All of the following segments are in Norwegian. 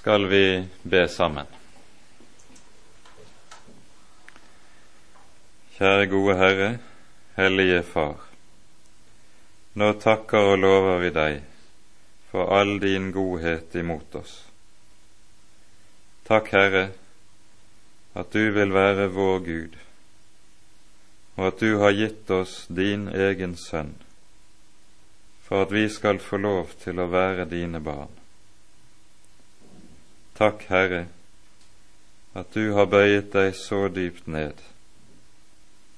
skal vi be sammen. Kjære gode Herre, Hellige Far. Nå takker og lover vi deg for all din godhet imot oss. Takk, Herre, at du vil være vår Gud, og at du har gitt oss din egen sønn, for at vi skal få lov til å være dine barn. Takk, Herre, at du har bøyet deg så dypt ned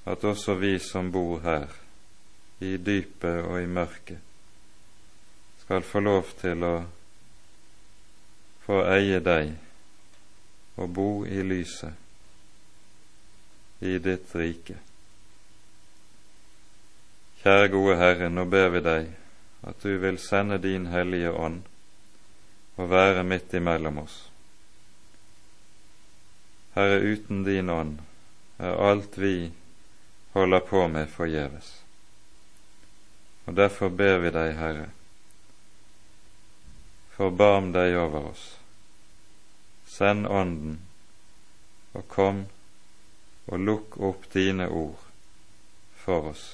at også vi som bor her, i dypet og i mørket, skal få lov til å få eie deg og bo i lyset i ditt rike. Kjære gode Herre, nå ber vi deg at du vil sende din Hellige Ånd og være midt imellom oss. Herre, uten din ånd er alt vi holder på med, forgjeves. Og derfor ber vi deg, Herre, forbarm deg over oss. Send Ånden, og kom og lukk opp dine ord for oss.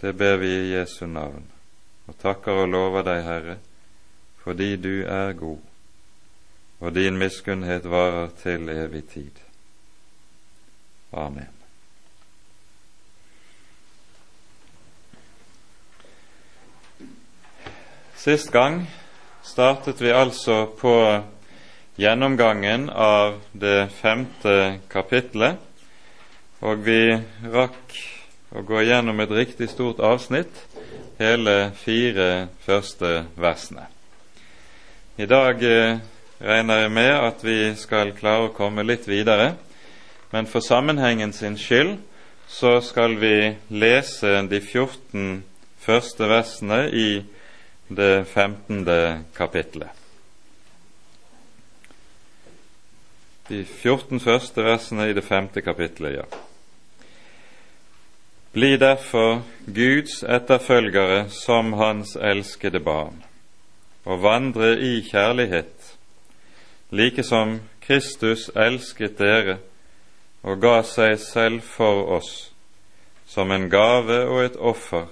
Det ber vi i Jesu navn, og takker og lover deg, Herre, fordi du er god, og din miskunnhet varer til evig tid. Amen. Sist gang startet vi altså på gjennomgangen av det femte kapitlet, og vi rakk å gå gjennom et riktig stort avsnitt, hele fire første versene. I dag eh, regner jeg med at vi skal klare å komme litt videre, men for sammenhengen sin skyld så skal vi lese de 14 første versene i det femtende kapittelet. De 14 første versene i det 5. kapittelet, ja. Bli derfor Guds etterfølgere som Hans elskede barn, og vandre i kjærlighet, like som Kristus elsket dere og ga seg selv for oss, som en gave og et offer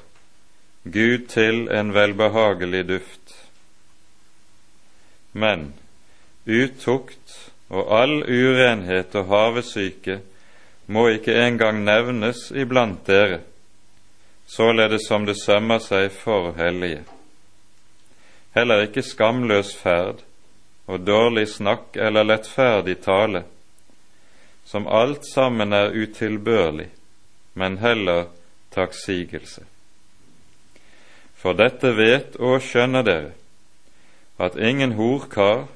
Gud til en velbehagelig duft. Men utukt og all urenhet og havesyke må ikke engang nevnes iblant dere, således som det sømmer seg for hellige. Heller ikke skamløs ferd og dårlig snakk eller lettferdig tale, som alt sammen er utilbørlig, men heller takksigelse. For dette vet og skjønner dere, at ingen horkar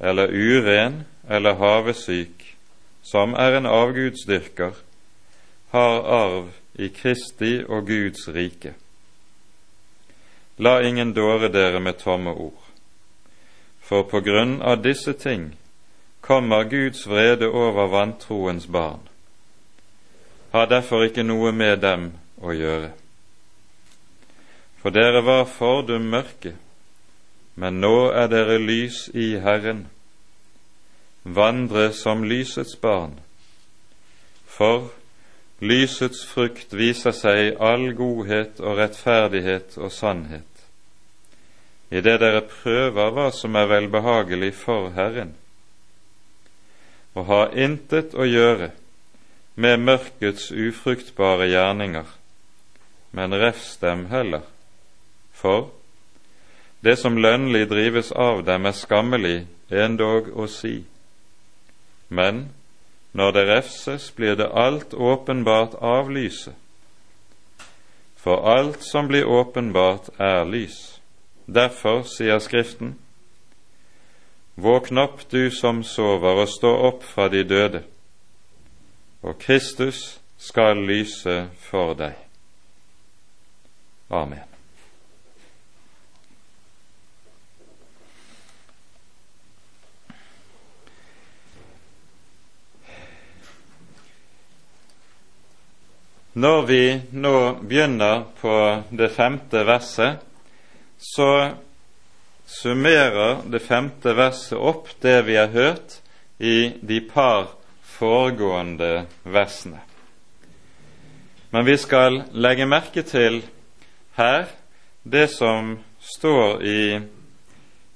eller uren eller havesyk, som er en avgudsdyrker, har arv i Kristi og Guds rike. La ingen dåre dere med tomme ord, for på grunn av disse ting kommer Guds vrede over vantroens barn. Har derfor ikke noe med dem å gjøre. For dere var fordum mørke, men nå er dere lys i Herren. Vandre som lysets barn. For lysets frukt viser seg all godhet og rettferdighet og sannhet, idet dere prøver hva som er velbehagelig for Herren, og har intet å gjøre med mørkets ufruktbare gjerninger, men refs dem heller for det som lønnlig drives av dem, er skammelig endog å si. Men når det refses, blir det alt åpenbart av lyset. For alt som blir åpenbart, er lys. Derfor sier Skriften:" Våkn opp, du som sover, og stå opp fra de døde, og Kristus skal lyse for deg. Amen. Når vi nå begynner på det femte verset, så summerer det femte verset opp det vi har hørt i de par foregående versene. Men vi skal legge merke til her det som står i,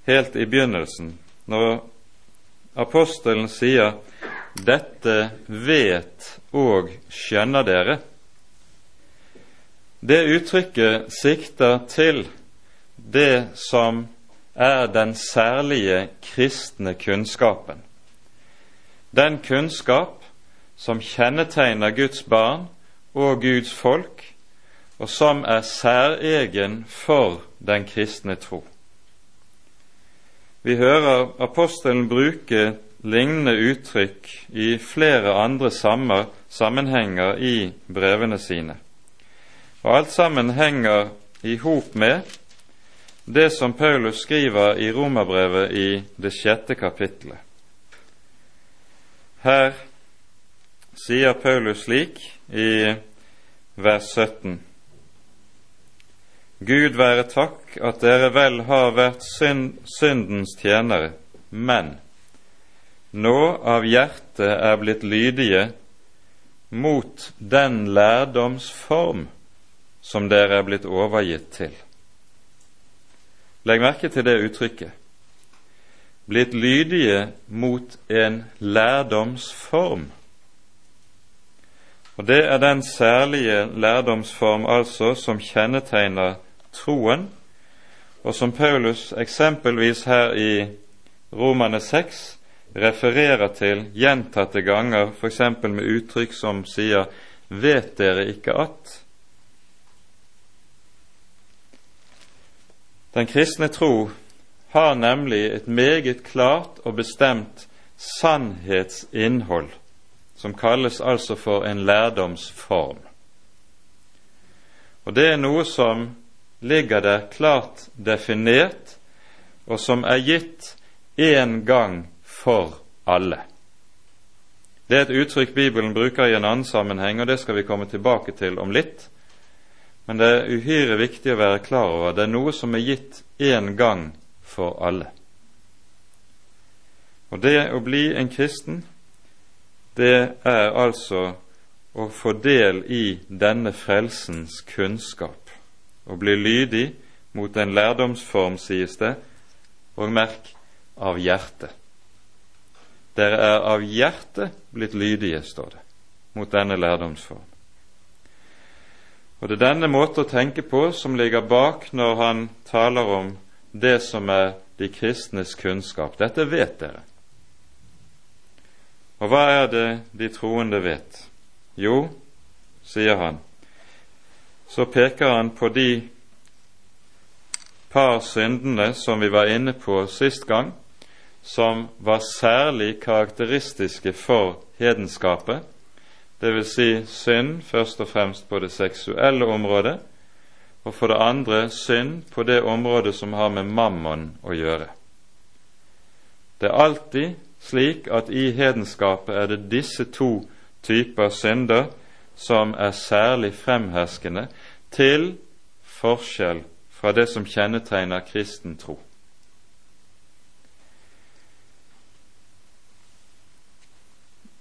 helt i begynnelsen, når apostelen sier 'Dette vet og skjønner dere'. Det uttrykket sikter til det som er den særlige kristne kunnskapen. Den kunnskap som kjennetegner Guds barn og Guds folk, og som er særegen for den kristne tro. Vi hører apostelen bruke lignende uttrykk i flere andre sammenhenger i brevene sine. Og alt sammen henger i hop med det som Paulus skriver i Romerbrevet i det sjette kapittelet. Her sier Paulus slik i vers 17.: Gud være takk at dere vel har vært synd, syndens tjenere, men nå av hjertet er blitt lydige mot den lærdomsform som dere er blitt overgitt til. Legg merke til det uttrykket. Blitt lydige mot en lærdomsform. Og Det er den særlige lærdomsform altså som kjennetegner troen, og som Paulus eksempelvis her i Romane 6 refererer til gjentatte ganger, f.eks. med uttrykk som sier 'Vet dere ikke at?' Den kristne tro har nemlig et meget klart og bestemt sannhetsinnhold, som kalles altså for en lærdomsform. Og det er noe som ligger der klart definert, og som er gitt én gang for alle. Det er et uttrykk Bibelen bruker i en annen sammenheng, og det skal vi komme tilbake til om litt. Men det er uhyre viktig å være klar over det er noe som er gitt én gang for alle. Og det å bli en kristen, det er altså å få del i denne frelsens kunnskap Å bli lydig mot en lærdomsform, sies det, og merk av hjertet. Dere er av hjertet blitt lydige, står det, mot denne lærdomsform. Og Det er denne måte å tenke på som ligger bak når han taler om det som er de kristnes kunnskap. Dette vet dere. Og hva er det de troende vet? Jo, sier han, så peker han på de par syndene som vi var inne på sist gang, som var særlig karakteristiske for hedenskapet, dvs. Si synd først og fremst på det seksuelle området, og for det andre synd på det området som har med mammon å gjøre. Det er alltid slik at i hedenskapet er det disse to typer synder som er særlig fremherskende, til forskjell fra det som kjennetegner kristen tro.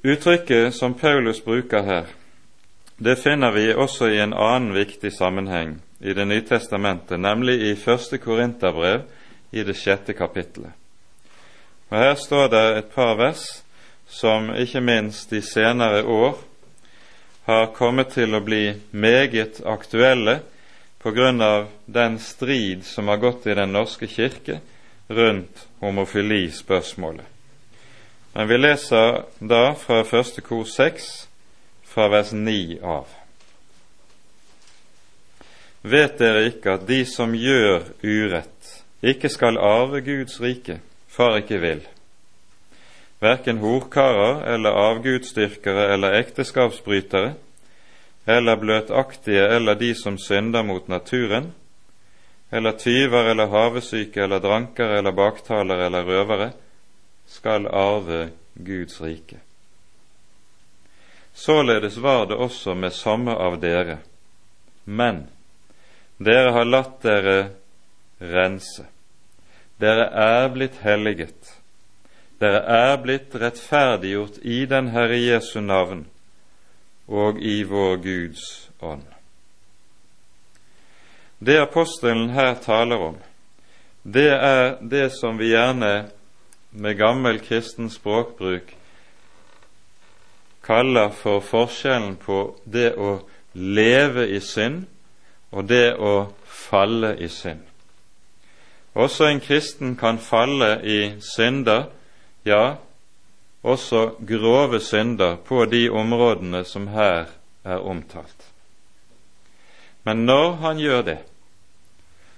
Uttrykket som Paulus bruker her, det finner vi også i en annen viktig sammenheng i Det nye testamentet, nemlig i første Korinterbrev i det sjette kapittelet. Og Her står det et par vers som ikke minst de senere år har kommet til å bli meget aktuelle på grunn av den strid som har gått i Den norske kirke rundt homofilispørsmålet. Men vi leser da fra første kor seks, fra vers ni av. Vet dere ikke at de som gjør urett, ikke skal arve Guds rike, far ikke vil? Verken horkarer eller avgudsdyrkere eller ekteskapsbrytere eller bløtaktige eller de som synder mot naturen, eller tyver eller havesyke eller drankere eller baktalere eller røvere, skal arve Guds rike. Således var det også med somme av dere, men dere har latt dere rense. dere er blitt helliget, dere er blitt rettferdiggjort i den Herre Jesu navn og i vår Guds ånd. Det apostelen her taler om, det er det som vi gjerne med gammel kristen språkbruk kaller for forskjellen på det å leve i synd og det å falle i synd. Også en kristen kan falle i synder, ja, også grove synder på de områdene som her er omtalt. Men når han gjør det,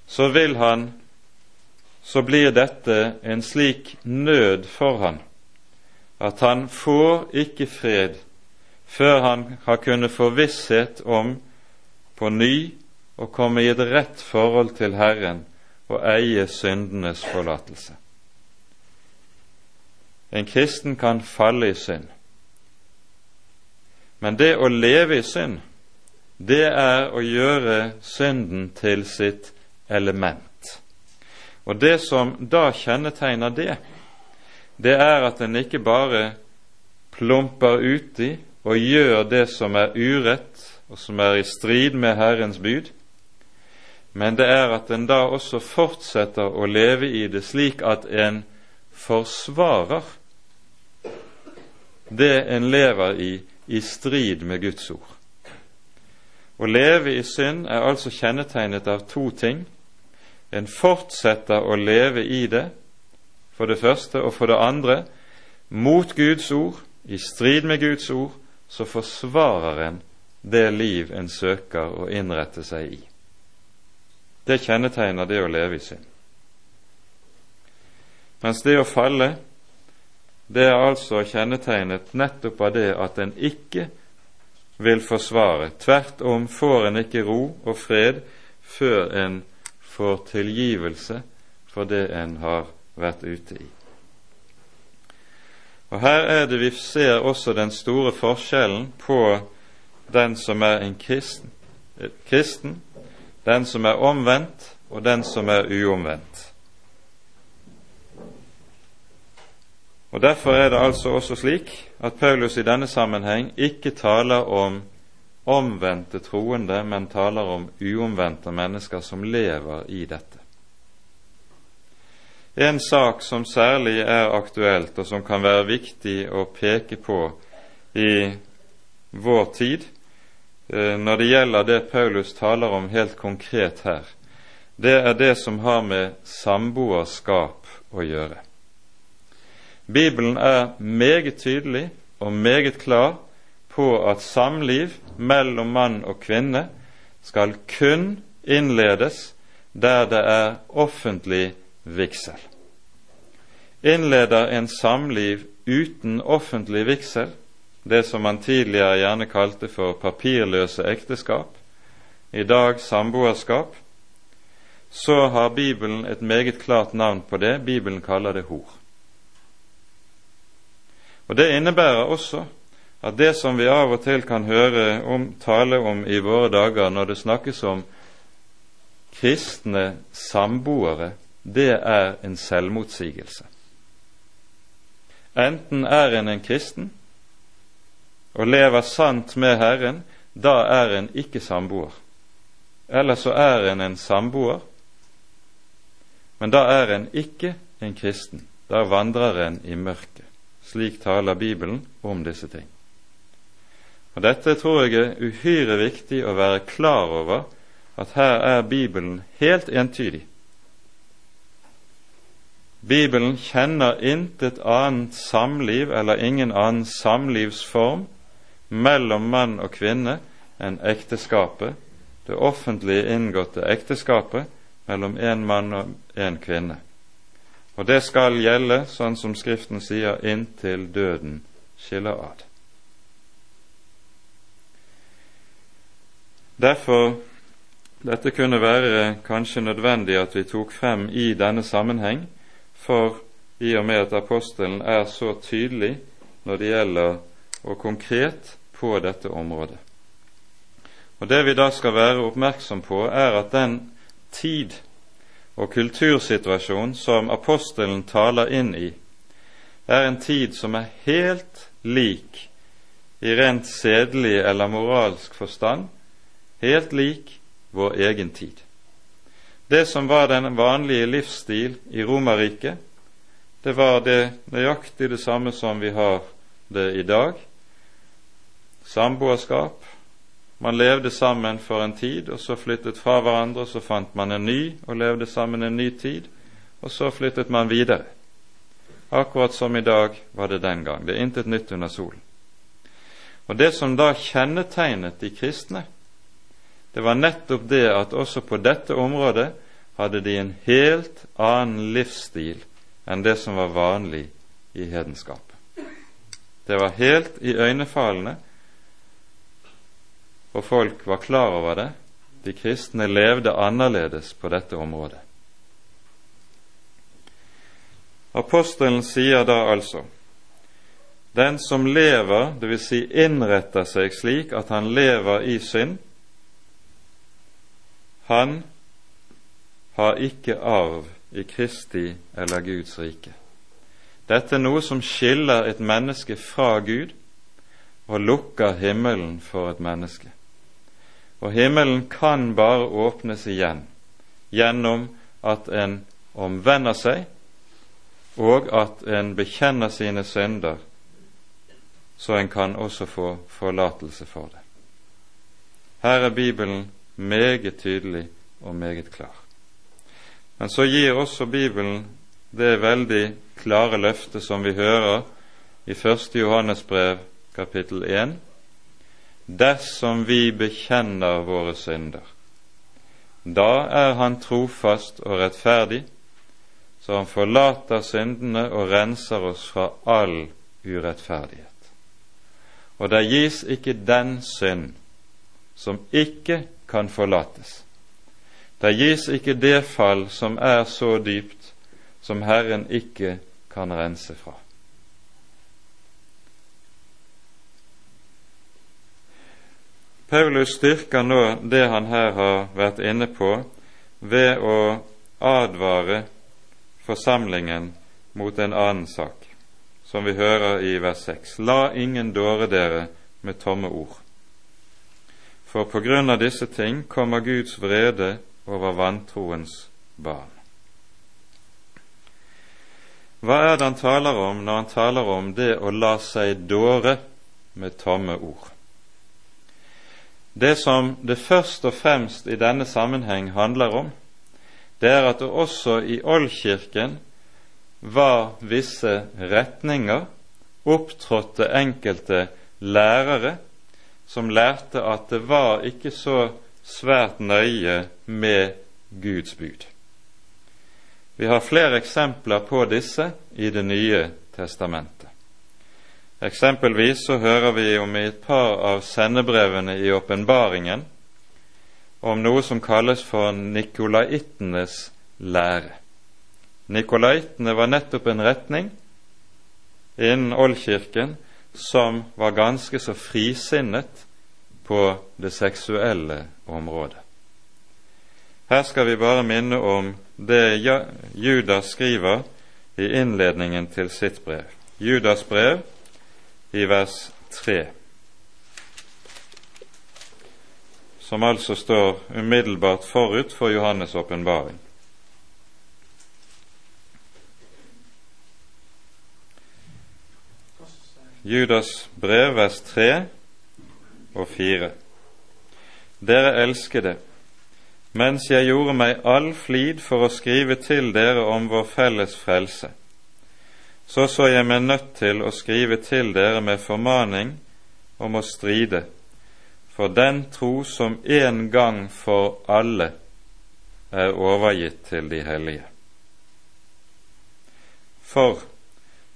så vil han så blir dette en slik nød for han at han får ikke fred før han har kunnet få visshet om på ny å komme i et rett forhold til Herren og eie syndenes forlatelse. En kristen kan falle i synd, men det å leve i synd, det er å gjøre synden til sitt element. Og det som da kjennetegner det, det er at en ikke bare plumper uti og gjør det som er urett, og som er i strid med Herrens bud, men det er at en da også fortsetter å leve i det slik at en forsvarer det en lever i, i strid med Guds ord. Å leve i synd er altså kjennetegnet av to ting en fortsetter å leve i det, for det første, og for det andre, mot Guds ord, i strid med Guds ord, så forsvarer en det liv en søker å innrette seg i. Det kjennetegner det å leve i synd. Mens det å falle, det er altså kjennetegnet nettopp av det at en ikke vil forsvare. Tvert om får en ikke ro og fred før en får tilgivelse for det en har vært ute i. Og Her er det vi ser også den store forskjellen på den som er en kristen, kristen den som er omvendt, og den som er uomvendt. Og Derfor er det altså også slik at Paulus i denne sammenheng ikke taler om omvendte troende, men taler om uomvendte mennesker som lever i dette. En sak som særlig er aktuelt, og som kan være viktig å peke på i vår tid, eh, når det gjelder det Paulus taler om helt konkret her, det er det som har med samboerskap å gjøre. Bibelen er meget tydelig og meget klar på at samliv mellom mann og kvinne skal kun innledes der det er offentlig vigsel. Innleder en samliv uten offentlig vigsel, det som man tidligere gjerne kalte for papirløse ekteskap, i dag samboerskap, så har Bibelen et meget klart navn på det. Bibelen kaller det hor. Og Det innebærer også at det som vi av og til kan høre om, tale om i våre dager når det snakkes om kristne samboere, det er en selvmotsigelse. Enten er en en kristen og lever sant med Herren, da er en ikke samboer. Eller så er en en samboer, men da er en ikke en kristen. Da vandrer en i mørket. Slik taler Bibelen om disse ting. Og Dette tror jeg er uhyre viktig å være klar over, at her er Bibelen helt entydig. Bibelen kjenner intet annet samliv eller ingen annen samlivsform mellom mann og kvinne enn ekteskapet, det offentlige inngåtte ekteskapet mellom en mann og en kvinne. Og det skal gjelde, sånn som Skriften sier, inntil døden skiller ad. Derfor dette kunne være kanskje nødvendig at vi tok frem i denne sammenheng, for i og med at apostelen er så tydelig når det gjelder og konkret på dette området. Og Det vi da skal være oppmerksom på, er at den tid og kultursituasjon som apostelen taler inn i, er en tid som er helt lik i rent sedelig eller moralsk forstand, helt lik vår egen tid. Det som var den vanlige livsstil i Romerriket, det var det nøyaktig det samme som vi har det i dag. Samboerskap. Man levde sammen for en tid, og så flyttet fra hverandre, og så fant man en ny og levde sammen en ny tid, og så flyttet man videre. Akkurat som i dag var det den gang. Det er intet nytt under solen. Og Det som da kjennetegnet de kristne, det var nettopp det at også på dette området hadde de en helt annen livsstil enn det som var vanlig i hedenskap. Det var helt iøynefallende, og folk var klar over det. De kristne levde annerledes på dette området. Apostelen sier da altså den som lever, dvs. Si innretter seg slik at han lever i synd, han har ikke arv i Kristi eller Guds rike. Dette er noe som skiller et menneske fra Gud og lukker himmelen for et menneske. Og himmelen kan bare åpnes igjen gjennom at en omvender seg, og at en bekjenner sine synder, så en kan også få forlatelse for det. Her er Bibelen meget tydelig og meget klar. Men så gir også Bibelen det veldig klare løftet som vi hører i 1. Johannes brev kapittel 1. Dersom vi bekjenner våre synder, da er Han trofast og rettferdig, så Han forlater syndene og renser oss fra all urettferdighet. Og det gis ikke den synd som ikke kan forlates. Det gis ikke det fall som er så dypt som Herren ikke kan rense fra. Paulus styrker nå det han her har vært inne på, ved å advare forsamlingen mot en annen sak, som vi hører i vers 6. La ingen dåre dere med tomme ord. For på grunn av disse ting kommer Guds vrede over vantroens barn. Hva er det han taler om når han taler om det å la seg dåre med tomme ord? Det som det først og fremst i denne sammenheng handler om, det er at det også i oldkirken var visse retninger, opptrådte enkelte lærere, som lærte at det var ikke så svært nøye med Guds bud. Vi har flere eksempler på disse i Det nye testamentet. Eksempelvis så hører vi om i et par av sendebrevene i åpenbaringen om noe som kalles for nikolaitenes lære. Nikolaitene var nettopp en retning innen oldkirken som var ganske så frisinnet på det seksuelle området. Her skal vi bare minne om det Judas skriver i innledningen til sitt brev. Judas brev i vers 3, som altså står umiddelbart forut for Johannes' åpenbaring. Judas brev, vers 3 og 4. Dere elskede, mens jeg gjorde meg all flid for å skrive til dere om vår felles frelse, så så jeg meg nødt til å skrive til dere med formaning om å stride for den tro som en gang for alle er overgitt til de hellige. For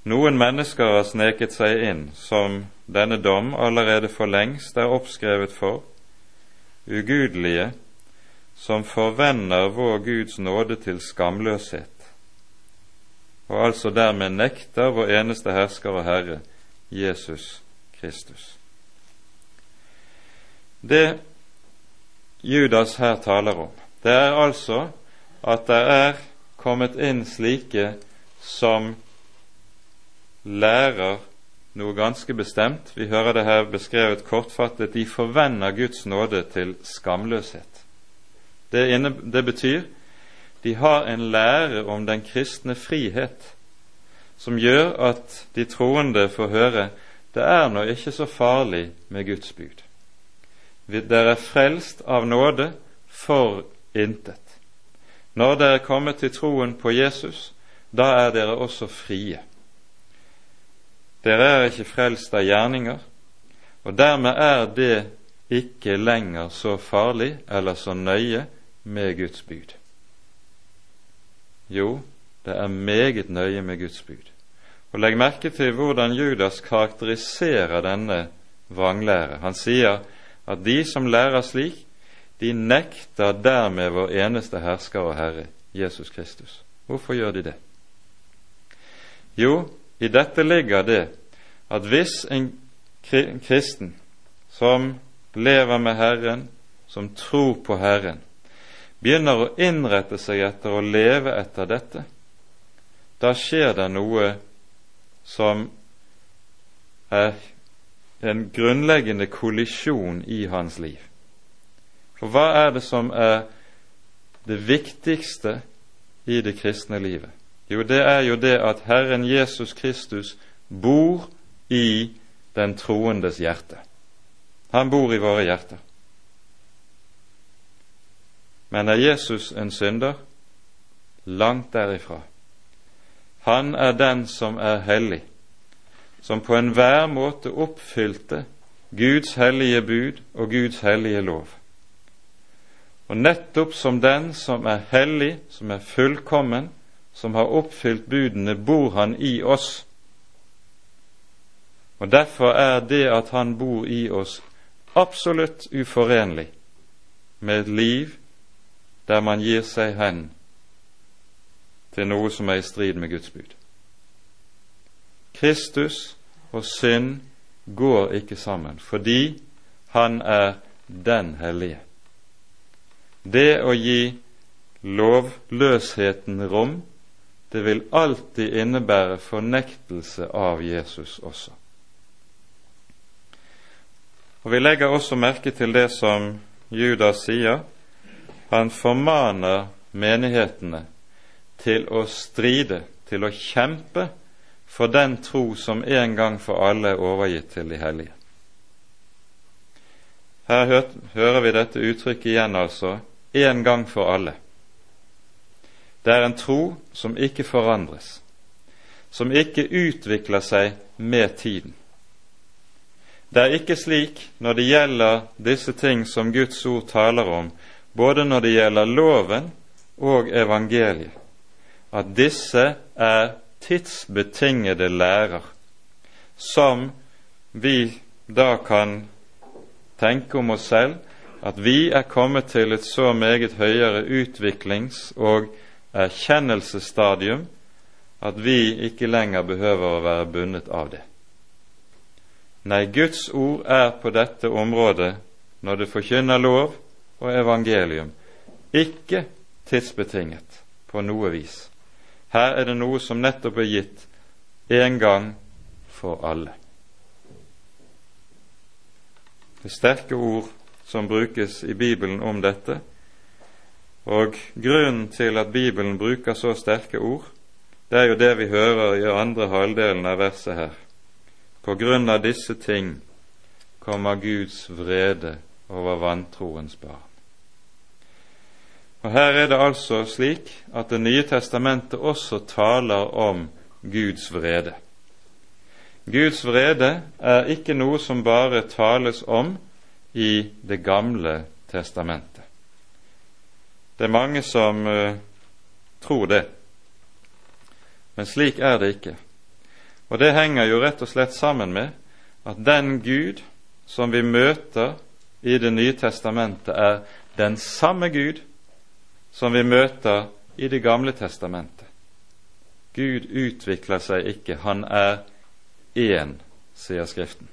noen mennesker har sneket seg inn som denne dom allerede for lengst er oppskrevet for, ugudelige som forvender vår Guds nåde til skamløshet, og altså dermed nekter vår eneste hersker og Herre, Jesus Kristus. Det Judas her taler om, det er altså at det er kommet inn slike som lærer noe ganske bestemt. Vi hører det her beskrevet kortfattet. De forvender Guds nåde til skamløshet. Det, inne, det betyr de har en lære om den kristne frihet som gjør at de troende får høre det er nå ikke så farlig med Guds bud. Dere er frelst av nåde for intet. Når dere er kommet til troen på Jesus, da er dere også frie. Dere er ikke frelst av gjerninger, og dermed er det ikke lenger så farlig eller så nøye med Guds bud. Jo, det er meget nøye med Guds bud. Og Legg merke til hvordan Judas karakteriserer denne vranglære. Han sier at de som lærer slik, de nekter dermed vår eneste hersker og Herre, Jesus Kristus. Hvorfor gjør de det? Jo, i dette ligger det at hvis en kristen som lever med Herren, som tror på Herren, begynner å innrette seg etter å leve etter dette, da skjer det noe som er en grunnleggende kollisjon i hans liv. For hva er det som er det viktigste i det kristne livet? Jo, det er jo det at Herren Jesus Kristus bor i den troendes hjerte. Han bor i våre hjerter. Men er Jesus en synder? Langt derifra. Han er den som er hellig, som på enhver måte oppfylte Guds hellige bud og Guds hellige lov. Og nettopp som den som er hellig, som er fullkommen, som har oppfylt budene, bor han i oss. Og Derfor er det at han bor i oss, absolutt uforenlig med et liv der man gir seg hen til noe som er i strid med Guds bud. Kristus og synd går ikke sammen, fordi han er den hellige. Det å gi lovløsheten rom, det vil alltid innebære fornektelse av Jesus også. Og Vi legger også merke til det som Judas sier. Han formaner menighetene til å stride, til å kjempe for den tro som en gang for alle er overgitt til de hellige. Her hører vi dette uttrykket igjen, altså en gang for alle. Det er en tro som ikke forandres, som ikke utvikler seg med tiden. Det er ikke slik når det gjelder disse ting som Guds ord taler om, både når det gjelder loven og evangeliet, at disse er tidsbetingede lærer, som vi da kan tenke om oss selv at vi er kommet til et så meget høyere utviklings- og erkjennelsesstadium at vi ikke lenger behøver å være bundet av det. Nei, Guds ord er på dette området, når det forkynner lov og evangelium, ikke tidsbetinget på noe vis. Her er det noe som nettopp er gitt en gang for alle. Det er sterke ord som brukes i Bibelen om dette, og grunnen til at Bibelen bruker så sterke ord, det er jo det vi hører i andre halvdelen av verset her. På grunn av disse ting kommer Guds vrede over vantroens barn. Og Her er det altså slik at Det nye testamentet også taler om Guds vrede. Guds vrede er ikke noe som bare tales om i Det gamle testamentet. Det er mange som uh, tror det, men slik er det ikke. Og det henger jo rett og slett sammen med at den Gud som vi møter i Det nye testamentet, er den samme Gud som vi møter i Det gamle testamentet. Gud utvikler seg ikke, han er én, sier Skriften.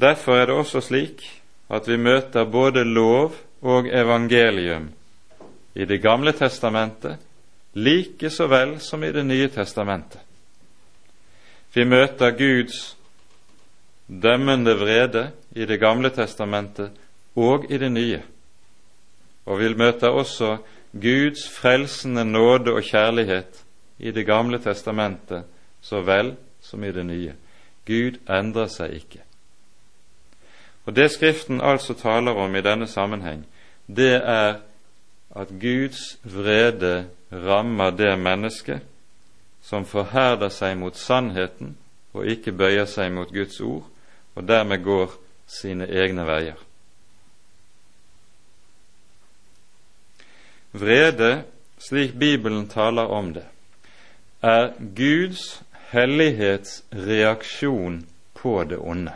Derfor er det også slik at vi møter både lov og evangelium i Det gamle testamentet like så vel som i Det nye testamentet. Vi møter Guds dømmende vrede i Det gamle testamentet og i det nye, og vi møter også Guds frelsende nåde og kjærlighet i Det gamle testamentet så vel som i det nye. Gud endrer seg ikke. Og Det Skriften altså taler om i denne sammenheng, det er at Guds vrede rammer det mennesket som forherder seg mot sannheten og ikke bøyer seg mot Guds ord, og dermed går sine egne veier. Vrede, slik Bibelen taler om det, er Guds hellighetsreaksjon på det onde.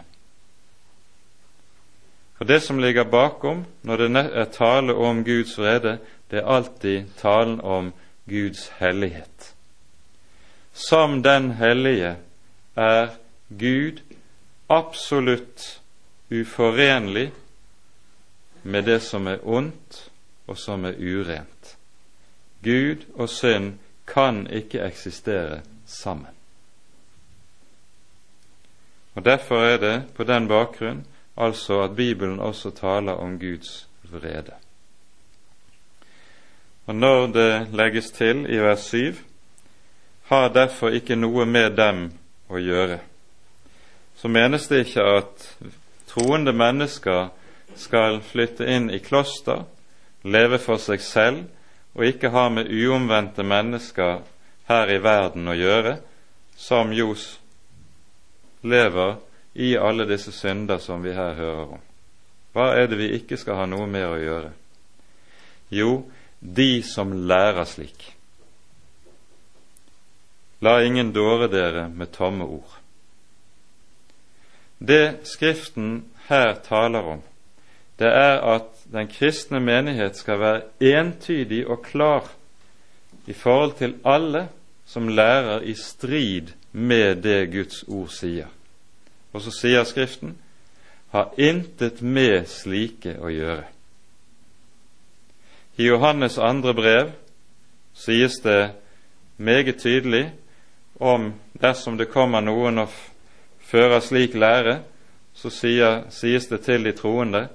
For det som ligger bakom når det er tale om Guds vrede, det er alltid talen om Guds hellighet. Som den hellige er Gud absolutt uforenlig med det som er ondt og som er urent. Gud og synd kan ikke eksistere sammen. Og Derfor er det på den bakgrunn altså at Bibelen også taler om Guds vrede. Og Når det legges til i vers 7, har derfor ikke noe med dem å gjøre, så menes det ikke at troende mennesker skal flytte inn i kloster, leve for seg selv og ikke ha med uomvendte mennesker her i verden å gjøre, som Jos lever i alle disse synder som vi her hører om. Hva er det vi ikke skal ha noe med å gjøre? Jo, de som lærer slik. La ingen dåre dere med tomme ord. Det Skriften her taler om, det er at den kristne menighet skal være entydig og klar i forhold til alle som lærer i strid med det Guds ord sier. Og så sier Skriften har intet med slike å gjøre. I Johannes andre brev sies det meget tydelig om dersom det kommer noen og fører slik lære, så sier, sies det til de troende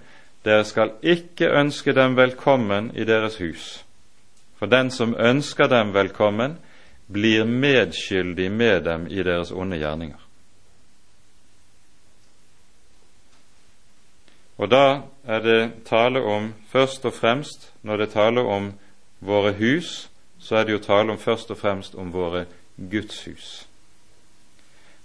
dere skal ikke ønske dem velkommen i deres hus, for den som ønsker dem velkommen, blir medskyldig med dem i deres onde gjerninger. Og da er det tale om først og fremst, når det taler om våre hus, så er det jo tale om først og fremst om våre gudshus.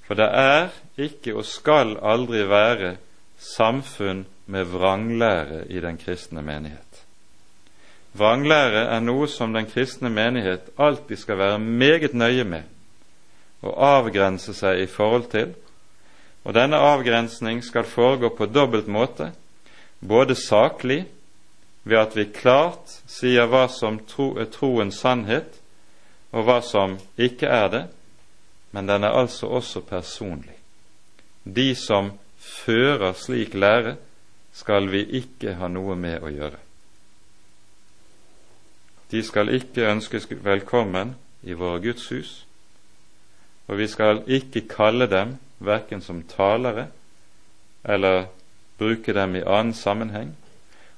For det er ikke og skal aldri være samfunn med vranglære i den kristne menighet. Vranglære er noe som den kristne menighet alltid skal være meget nøye med og avgrense seg i forhold til, og denne avgrensning skal foregå på dobbelt måte, både saklig, ved at vi klart sier hva som tro, er troens sannhet, og hva som ikke er det, men den er altså også personlig. De som fører slik lære, skal vi ikke ha noe med å gjøre. De skal ikke ønskes velkommen i våre gudshus, og vi skal ikke kalle dem verken som talere eller bruke dem i annen sammenheng,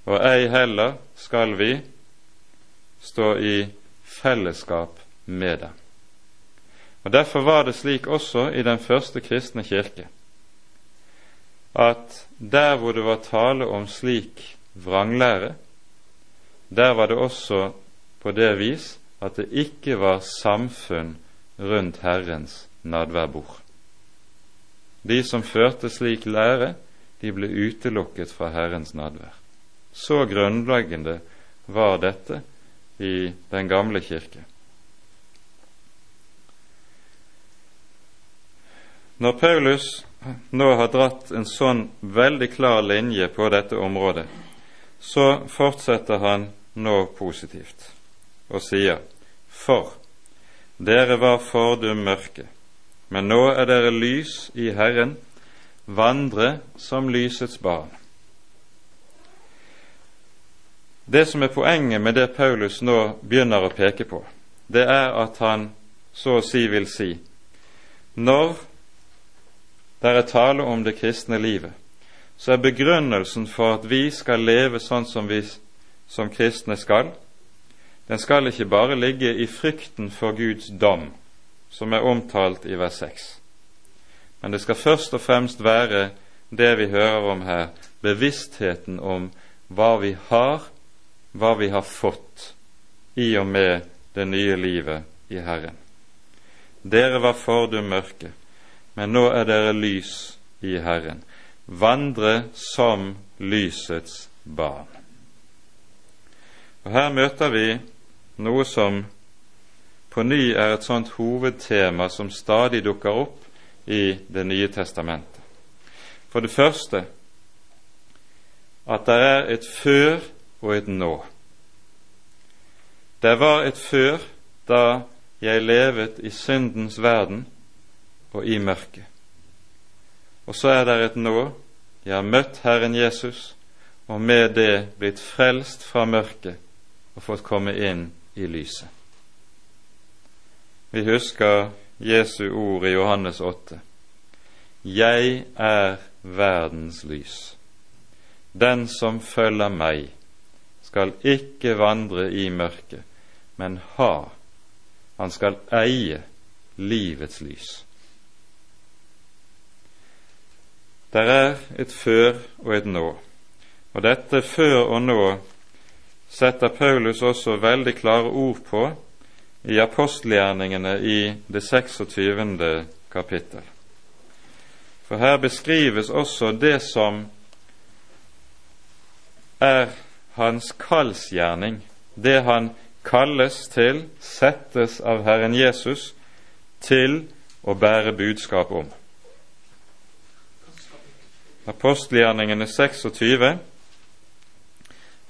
og ei heller skal vi stå i fellesskap med dem. Og Derfor var det slik også i den første kristne kirke at der hvor det var tale om slik vranglære, der var det også på det vis at det ikke var samfunn rundt Herrens nadværbord. De som førte slik lære, de ble utelukket fra Herrens nadvær. Så grunnleggende var dette i den gamle kirke. Når Paulus nå har dratt en sånn veldig klar linje på dette området, så fortsetter han nå positivt og sier For dere var fordum mørke, men nå er dere lys i Herren, vandre som lysets barn. Det som er poenget med det Paulus nå begynner å peke på, det er at han så å si vil si når det er tale om det kristne livet, så er begrunnelsen for at vi skal leve sånn som vi som kristne skal, den skal ikke bare ligge i frykten for Guds dom, som er omtalt i vers 6, men det skal først og fremst være det vi hører om her, bevisstheten om hva vi har, hva vi har fått i og med det nye livet i Herren. Dere var fordum mørke, men nå er dere lys i Herren. Vandre som lysets barn. Og Her møter vi noe som på ny er et sånt hovedtema som stadig dukker opp i Det nye testamentet. For det første at det er et før og et nå. Det var et før da jeg levet i syndens verden og i mørket. Og så er det et nå. Jeg har møtt Herren Jesus, og med det blitt frelst fra mørket og fått komme inn i lyset. Vi husker Jesu ord i Johannes 8. Jeg er verdens lys. Den som følger meg, skal ikke vandre i mørket, men ha, han skal eie livets lys. Der er et før og et nå, og dette før og nå setter Paulus også veldig klare ord på i apostelgjerningene i det 26. kapittel. For her beskrives også det som er hans kallsgjerning, det han kalles til, settes av Herren Jesus til å bære budskap om apostelgjerningene 26.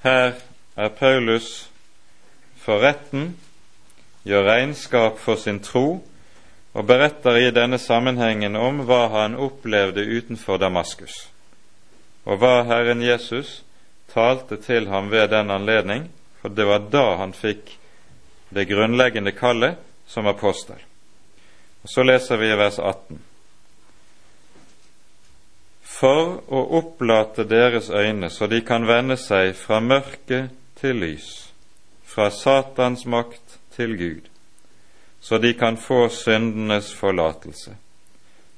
Her er Paulus for retten, gjør regnskap for sin tro og beretter i denne sammenhengen om hva han opplevde utenfor Damaskus, og hva Herren Jesus talte til ham ved den anledning, for det var da han fikk det grunnleggende kallet som apostel. Og Så leser vi i vers 18 for å opplate deres øyne så de kan vende seg fra mørke til lys, fra Satans makt til Gud, så de kan få syndenes forlatelse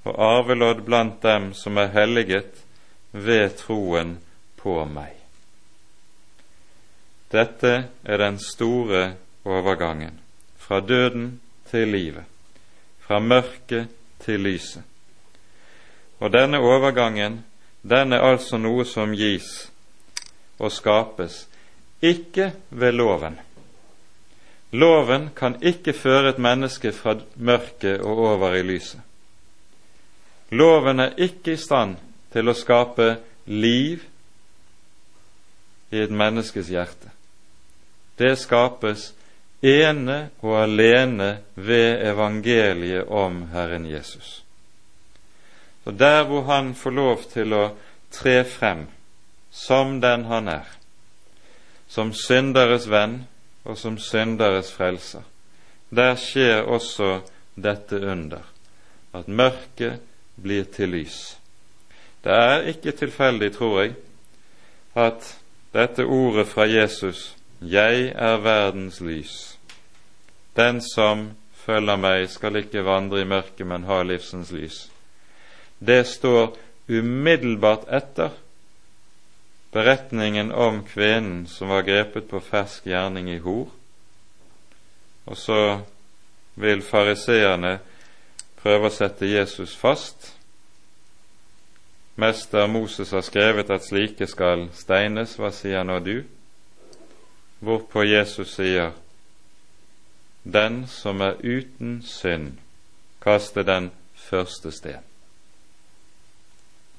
og arvelodd blant dem som er helliget ved troen på meg. Dette er den store overgangen, fra døden til livet, fra mørket til lyset. Og denne overgangen, den er altså noe som gis og skapes, ikke ved loven. Loven kan ikke føre et menneske fra mørket og over i lyset. Loven er ikke i stand til å skape liv i et menneskes hjerte. Det skapes ene og alene ved evangeliet om Herren Jesus. Og der hvor han får lov til å tre frem som den han er, som synderes venn og som synderes frelser, der skjer også dette under, at mørket blir til lys. Det er ikke tilfeldig, tror jeg, at dette ordet fra Jesus 'Jeg er verdens lys', den som følger meg, skal ikke vandre i mørket, men ha livsens lys. Det står umiddelbart etter beretningen om kvinnen som var grepet på fersk gjerning i hor. Og så vil fariseerne prøve å sette Jesus fast. Mester Moses har skrevet at slike skal steines, hva sier nå du? Hvorpå Jesus sier, Den som er uten synd, kaste den første sten.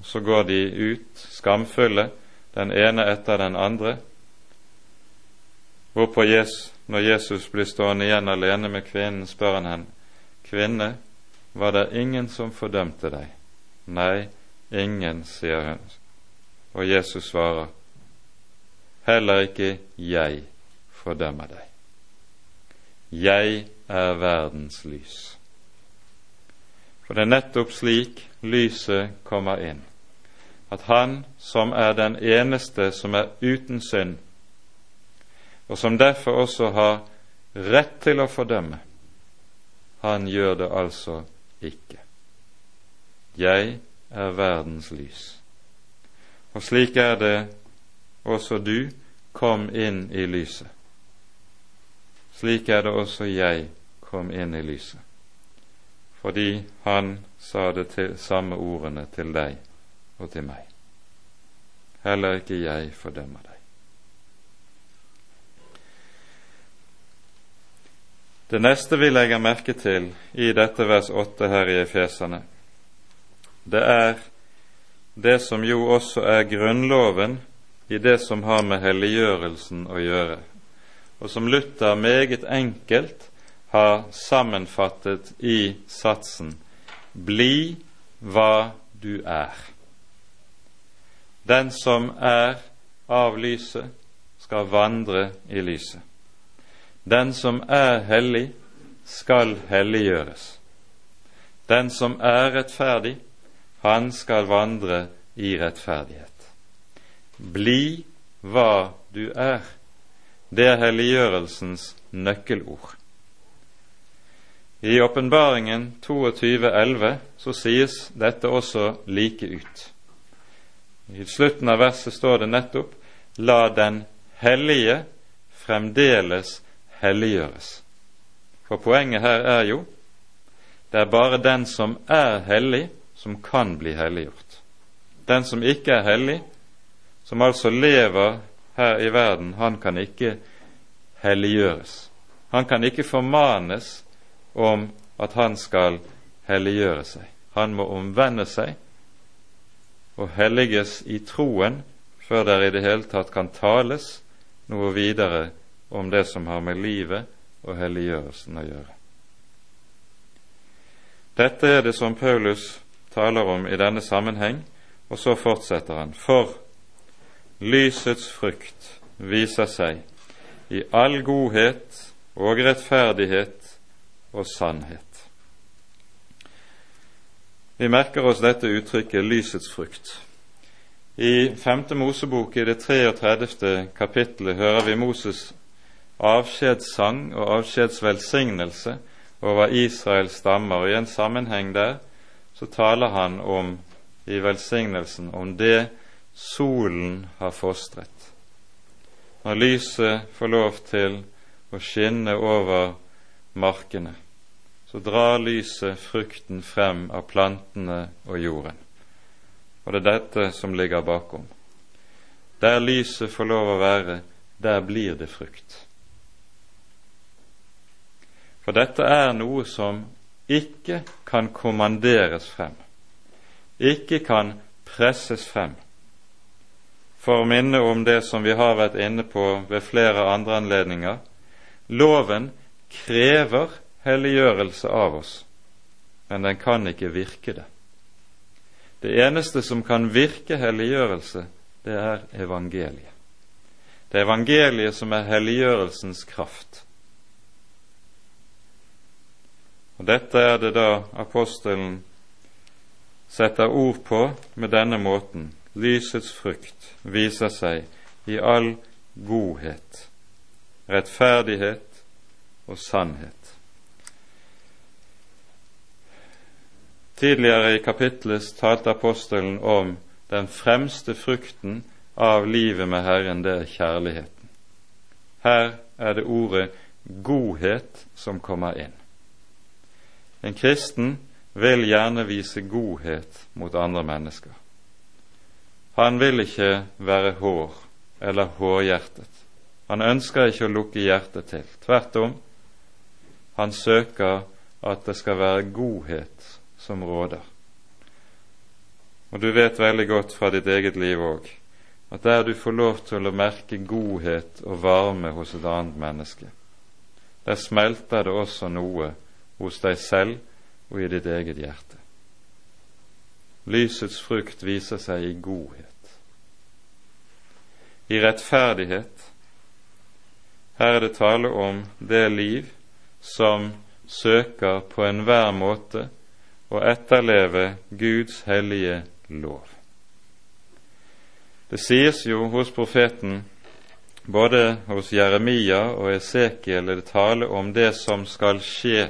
Så går de ut skamfulle, den ene etter den andre. Hvorpå Jesus, når Jesus blir stående igjen alene med kvinnen, spør han henne, Kvinne, var det ingen som fordømte deg? Nei, ingen, sier hun. Og Jesus svarer, heller ikke jeg fordømmer deg. Jeg er verdens lys. For det er nettopp slik lyset kommer inn, at Han som er den eneste som er uten synd, og som derfor også har rett til å fordømme, han gjør det altså ikke. Jeg er verdens lys. Og slik er det også du kom inn i lyset. Slik er det også jeg kom inn i lyset, fordi han sa det samme ordene til deg og til meg. Heller ikke jeg fordømmer deg. Det neste vi legger merke til i dette vers 8 her i Efesene, det er det som jo også er grunnloven i det som har med helliggjørelsen å gjøre, og som Luther meget enkelt har sammenfattet i satsen Bli hva du er. Den som er av lyset, skal vandre i lyset. Den som er hellig, skal helliggjøres. Den som er rettferdig, han skal vandre i rettferdighet. Bli hva du er. Det er helliggjørelsens nøkkelord. I åpenbaringen 22.11 så sies dette også like ut. I slutten av verset står det nettopp La den hellige fremdeles helliggjøres. For poenget her er jo det er bare den som er hellig, som kan bli helliggjort. Den som ikke er hellig, som altså lever her i verden, han kan ikke helliggjøres. Han kan ikke formanes om at han skal helliggjøre seg. Han må omvende seg og helliges i troen før der i det hele tatt kan tales noe videre om det som har med livet og helliggjørelsen å gjøre. Dette er det som Paulus taler om i denne sammenheng, og så fortsetter han. For lysets frukt viser seg i all godhet og rettferdighet og sannhet. Vi merker oss dette uttrykket 'lysets frukt'. I femte Mosebok i det 33. kapittelet hører vi Moses avskjedssang og avskjedsvelsignelse over Israels stammer, og i en sammenheng der så taler han om i velsignelsen om det solen har fostret. Når lyset får lov til å skinne over markene, så drar lyset frukten frem av plantene og jorden. Og det er dette som ligger bakom. Der lyset får lov å være, der blir det frukt. For dette er noe som ikke kan kommanderes frem, ikke kan presses frem. For å minne om det som vi har vært inne på ved flere andre anledninger loven krever helliggjørelse av oss, men den kan ikke virke det. Det eneste som kan virke helliggjørelse, det er evangeliet. Det er evangeliet som er helliggjørelsens kraft. Og Dette er det da apostelen setter ord på med denne måten. Lysets frukt viser seg i all godhet, rettferdighet og sannhet. Tidligere i kapittelet talte apostelen om den fremste frukten av livet med Herren, det er kjærligheten. Her er det ordet godhet som kommer inn. En kristen vil gjerne vise godhet mot andre mennesker. Han vil ikke være hår eller hårhjertet. Han ønsker ikke å lukke hjertet til. Tvert om, han søker at det skal være godhet som råder. Og du vet veldig godt fra ditt eget liv òg at der du får lov til å merke godhet og varme hos et annet menneske, der smelter det også noe hos deg selv og i ditt eget hjerte. Lysets frukt viser seg i godhet. i rettferdighet. Her er det tale om det liv som søker på enhver måte å etterleve Guds hellige lov. Det sies jo hos profeten, både hos Jeremia og Esekiel, er det tale om det som skal skje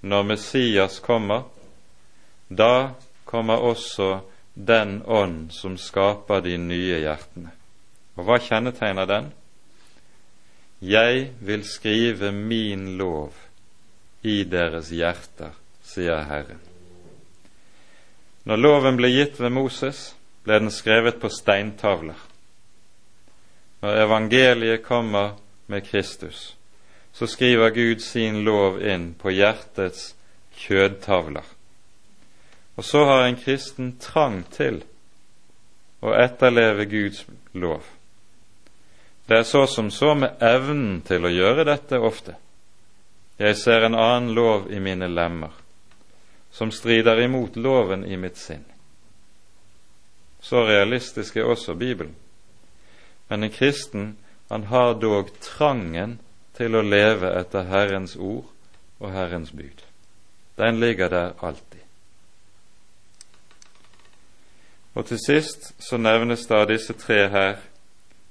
når Messias kommer. Da kommer også den ånd som skaper de nye hjertene. Og hva kjennetegner den? Jeg vil skrive min lov i deres hjerter, sier Herren. Når loven ble gitt ved Moses, ble den skrevet på steintavler. Når evangeliet kommer med Kristus, så skriver Gud sin lov inn på hjertets kjødtavler. Og så har en kristen trang til å etterleve Guds lov. Det er så som så med evnen til å gjøre dette ofte. Jeg ser en annen lov i mine lemmer, som strider imot loven i mitt sinn. Så realistisk er også Bibelen. Men en kristen, han har dog trangen til å leve etter Herrens ord og Herrens bud. Den ligger der alltid. Og til sist så nevnes da disse tre her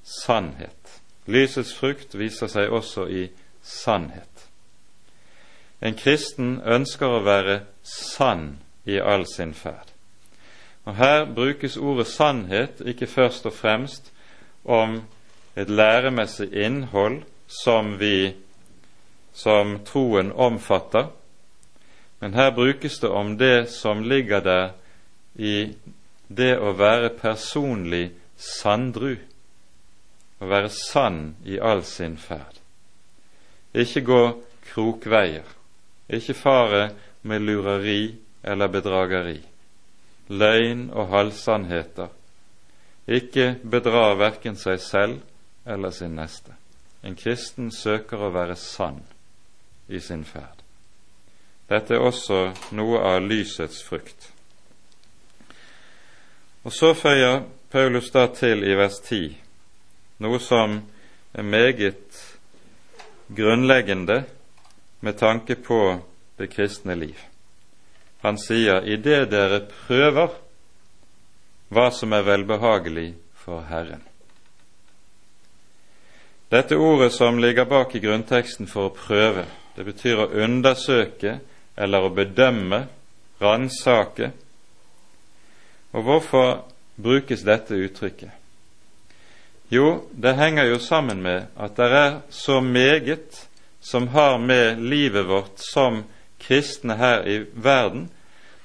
sannhet. Lysets frukt viser seg også i sannhet. En kristen ønsker å være sann i all sin ferd. Og Her brukes ordet sannhet ikke først og fremst om et læremessig innhold som vi som troen omfatter, men her brukes det om det som ligger der i det å være personlig sanndru å være sann i all sin ferd. Ikke gå krokveier, ikke fare med lureri eller bedrageri, løgn og halvsannheter, ikke bedrar verken seg selv eller sin neste. En kristen søker å være sann i sin ferd. Dette er også noe av lysets frukt. Og så føyer Paulus da til i vers 10 noe som er meget grunnleggende med tanke på det kristne liv. Han sier idet dere prøver hva som er velbehagelig for Herren. Dette ordet som ligger bak i grunnteksten for å prøve, det betyr å undersøke eller å bedømme, ransake. Og hvorfor brukes dette uttrykket? Jo, det henger jo sammen med at det er så meget som har med livet vårt som kristne her i verden,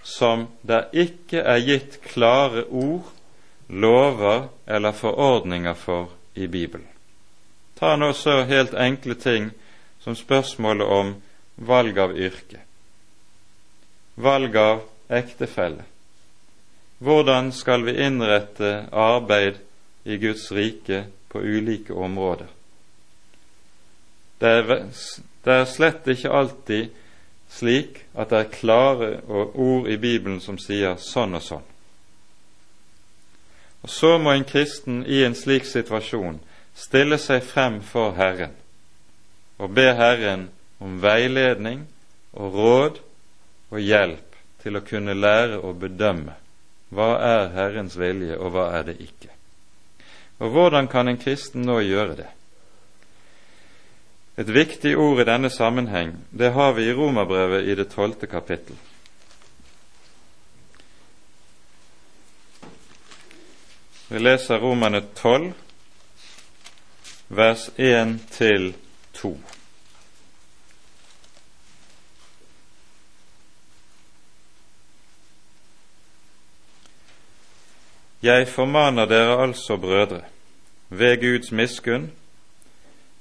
som det ikke er gitt klare ord, lover eller forordninger for i Bibelen. Ta nå så helt enkle ting som spørsmålet om valg av yrke, valg av ektefelle. Hvordan skal vi innrette arbeid i Guds rike på ulike områder. Det er, det er slett ikke alltid slik at det er klare ord i Bibelen som sier sånn og sånn. Og Så må en kristen i en slik situasjon stille seg frem for Herren og be Herren om veiledning og råd og hjelp til å kunne lære å bedømme hva er Herrens vilje, og hva er det ikke. Og hvordan kan en kristen nå gjøre det? Et viktig ord i denne sammenheng det har vi i Romerbrevet i det tolvte kapittel. Vi leser Romerne 12, vers 1 til 2. Jeg formaner dere altså, brødre, ved Guds miskunn,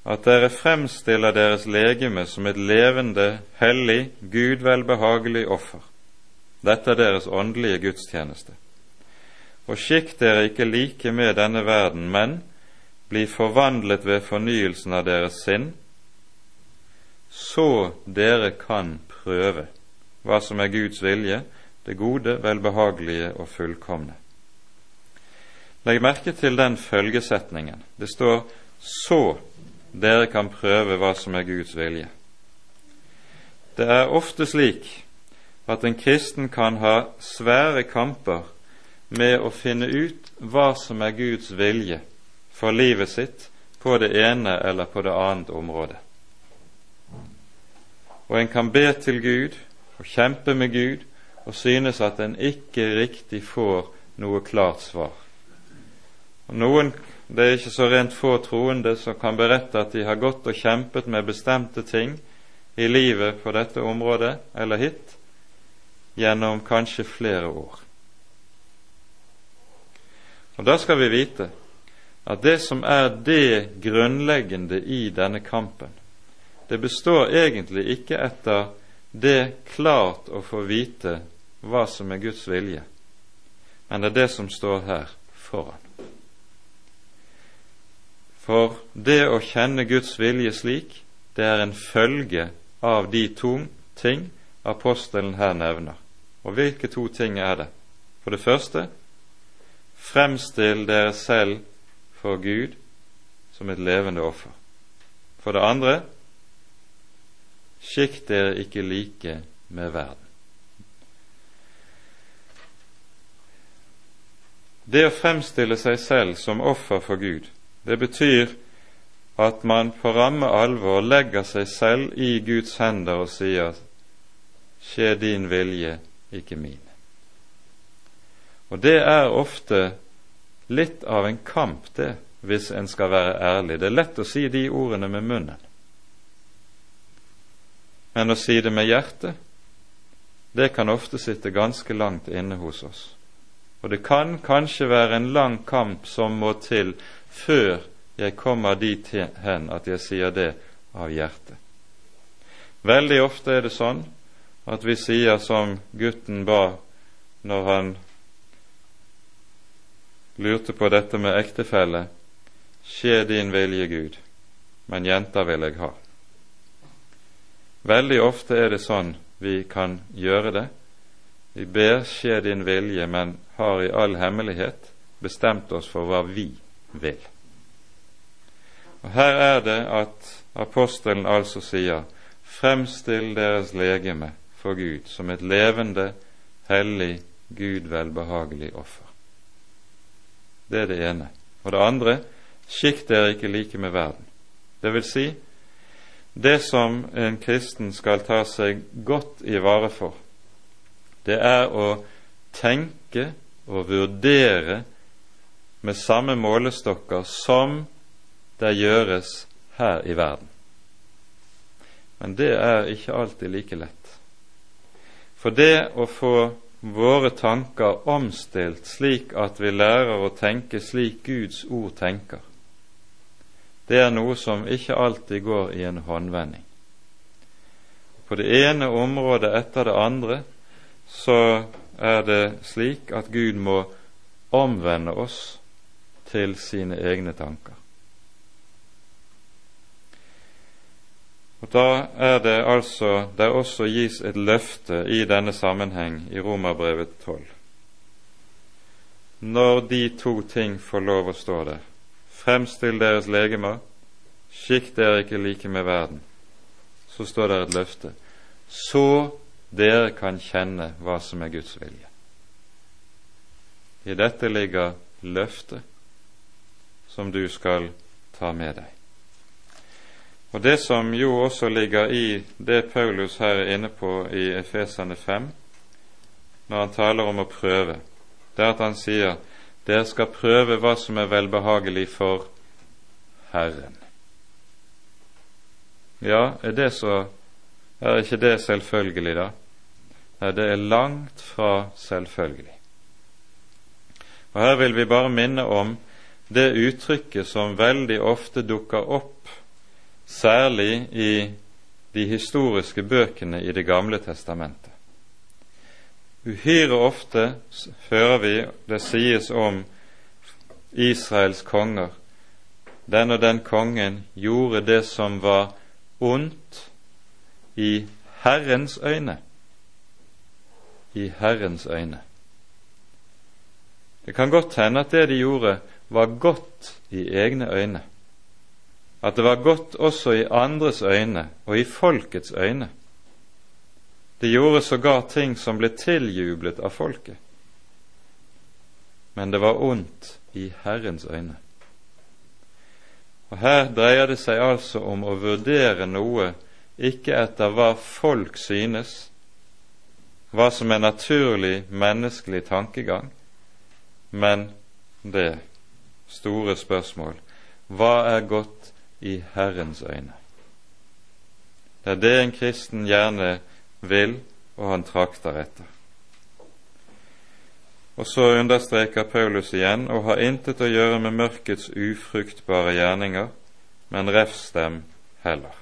at dere fremstiller deres legeme som et levende, hellig, Gud velbehagelig offer. Dette er deres åndelige gudstjeneste. Og skikk dere ikke like med denne verden, men bli forvandlet ved fornyelsen av deres sinn, så dere kan prøve hva som er Guds vilje, det gode, velbehagelige og fullkomne. Legg merke til den følgesetningen. Det står 'så dere kan prøve hva som er Guds vilje'. Det er ofte slik at en kristen kan ha svære kamper med å finne ut hva som er Guds vilje for livet sitt på det ene eller på det annet området. Og en kan be til Gud og kjempe med Gud og synes at en ikke riktig får noe klart svar. Og noen, Det er ikke så rent få troende som kan berette at de har gått og kjempet med bestemte ting i livet på dette området eller hit gjennom kanskje flere år. Og Da skal vi vite at det som er det grunnleggende i denne kampen, det består egentlig ikke etter det klart å få vite hva som er Guds vilje, men det er det som står her foran. For det å kjenne Guds vilje slik, det er en følge av de to ting apostelen her nevner. Og hvilke to ting er det? For det første fremstill dere selv for Gud som et levende offer. For det andre skikk dere ikke like med verden. Det å fremstille seg selv som offer for Gud, det betyr at man på ramme alvor legger seg selv i Guds hender og sier skje din vilje, ikke min. Og det er ofte litt av en kamp, det, hvis en skal være ærlig. Det er lett å si de ordene med munnen. Men å si det med hjertet, det kan ofte sitte ganske langt inne hos oss. Og det kan kanskje være en lang kamp som må til før jeg kommer dit hen at jeg sier det av hjertet. Veldig ofte er det sånn at vi sier som gutten ba når han lurte på dette med ektefelle Skje din vilje, Gud, men jenta vil jeg ha. Veldig ofte er det sånn vi kan gjøre det. Vi ber skje din vilje, men har i all hemmelighet bestemt oss for hva vi vil. Og Her er det at apostelen altså sier Fremstill deres legeme for Gud som et levende, hellig, Gud velbehagelig offer. Det er det ene. Og det andre skikk dere ikke like med verden. Det vil si, det som en kristen skal ta seg godt i vare for, det er å tenke og vurdere med samme målestokker som det gjøres her i verden. Men det er ikke alltid like lett. For det å få våre tanker omstilt slik at vi lærer å tenke slik Guds ord tenker, det er noe som ikke alltid går i en håndvending. På det ene området etter det andre så er det slik at Gud må omvende oss til sine egne tanker. Og Da er det altså det også gis et løfte i denne sammenheng i Romerbrevet 12. Når de to ting får lov å stå der, fremstill deres legemer, skikk dere ikke like med verden, så står det et løfte. Så dere kan kjenne hva som er Guds vilje. I dette ligger løftet som du skal ta med deg. Og Det som jo også ligger i det Paulus her er inne på i Efesene 5, når han taler om å prøve, det er at han sier dere skal prøve hva som er velbehagelig for Herren. Ja, er det så er ikke det selvfølgelig, da? Nei, det er langt fra selvfølgelig. Og Her vil vi bare minne om det uttrykket som veldig ofte dukker opp, særlig i de historiske bøkene i Det gamle testamentet. Uhyre ofte hører vi det sies om Israels konger. Den og den kongen gjorde det som var ondt i Herrens øyne. I Herrens øyne. Det kan godt hende at det de gjorde, var godt i egne øyne. At det var godt også i andres øyne og i folkets øyne. De gjorde sågar ting som ble tiljublet av folket. Men det var ondt i Herrens øyne. Og Her dreier det seg altså om å vurdere noe ikke etter hva folk synes, hva som er naturlig menneskelig tankegang, men det store spørsmål hva er godt i Herrens øyne? Det er det en kristen gjerne vil, og han trakter etter. Og så understreker Paulus igjen å ha intet å gjøre med mørkets ufruktbare gjerninger, men refs dem heller.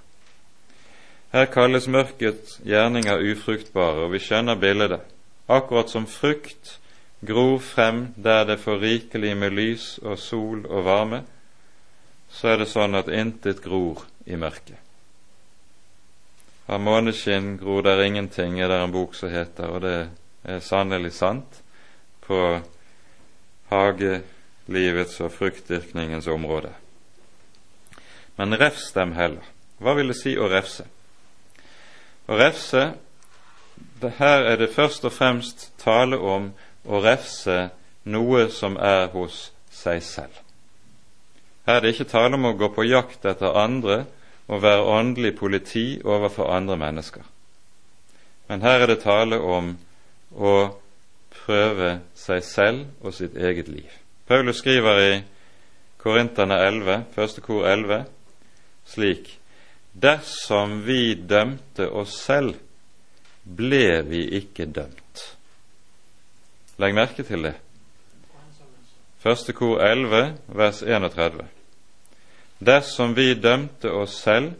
Her kalles mørkets gjerninger ufruktbare, og vi skjønner bildet. Akkurat som frukt gror frem der det får rikelig med lys og sol og varme, så er det sånn at intet gror i mørket. Av måneskinn gror der ingenting, er det en bok som heter, og det er sannelig sant på hagelivets og fruktdyrkningens område. Men refs dem heller. Hva vil det si å refse? Å refse det Her er det først og fremst tale om å refse noe som er hos seg selv. Her er det ikke tale om å gå på jakt etter andre og være åndelig politi overfor andre mennesker. Men her er det tale om å prøve seg selv og sitt eget liv. Paulus skriver i Korinterne 11, første kor 11, slik Dersom vi dømte oss selv, ble vi ikke dømt. Legg merke til det. Første kor 11, vers 31. Dersom vi dømte oss selv,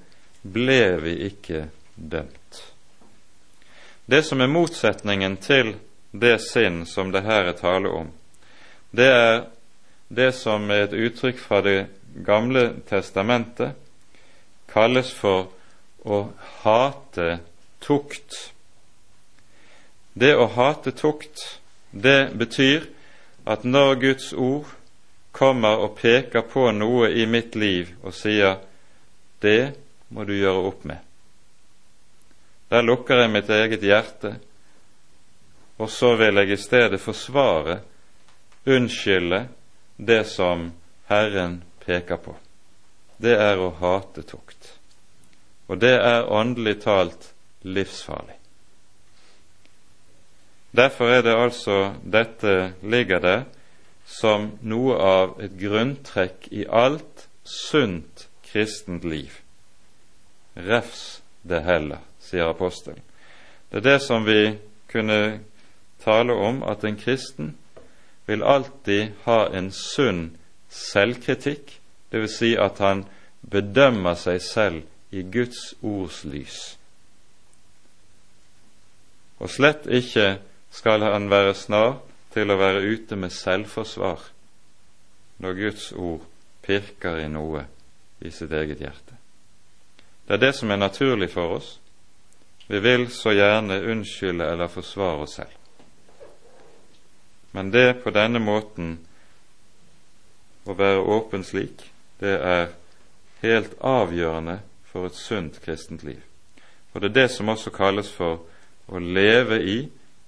ble vi ikke dømt. Det som er motsetningen til det sinn som det her er tale om, det er det som er et uttrykk fra Det gamle testamentet kalles for å hate tukt. Det å hate tukt, det betyr at når Guds ord kommer og peker på noe i mitt liv og sier 'det må du gjøre opp med', der lukker jeg mitt eget hjerte og så vil jeg i stedet forsvare, unnskylde, det som Herren peker på. Det er å hate tukt. Og det er åndelig talt livsfarlig. Derfor er det altså dette ligger der som noe av et grunntrekk i alt sunt kristent liv. Refs det heller, sier apostelen. Det er det som vi kunne tale om at en kristen vil alltid ha en sunn selvkritikk, dvs. Si at han bedømmer seg selv i Guds ords lys. Og slett ikke skal han være snar til å være ute med selvforsvar når Guds ord pirker i noe i sitt eget hjerte. Det er det som er naturlig for oss. Vi vil så gjerne unnskylde eller forsvare oss selv. Men det på denne måten å være åpen slik, det er helt avgjørende for et sunt kristent liv. Og det er det som også kalles for å leve i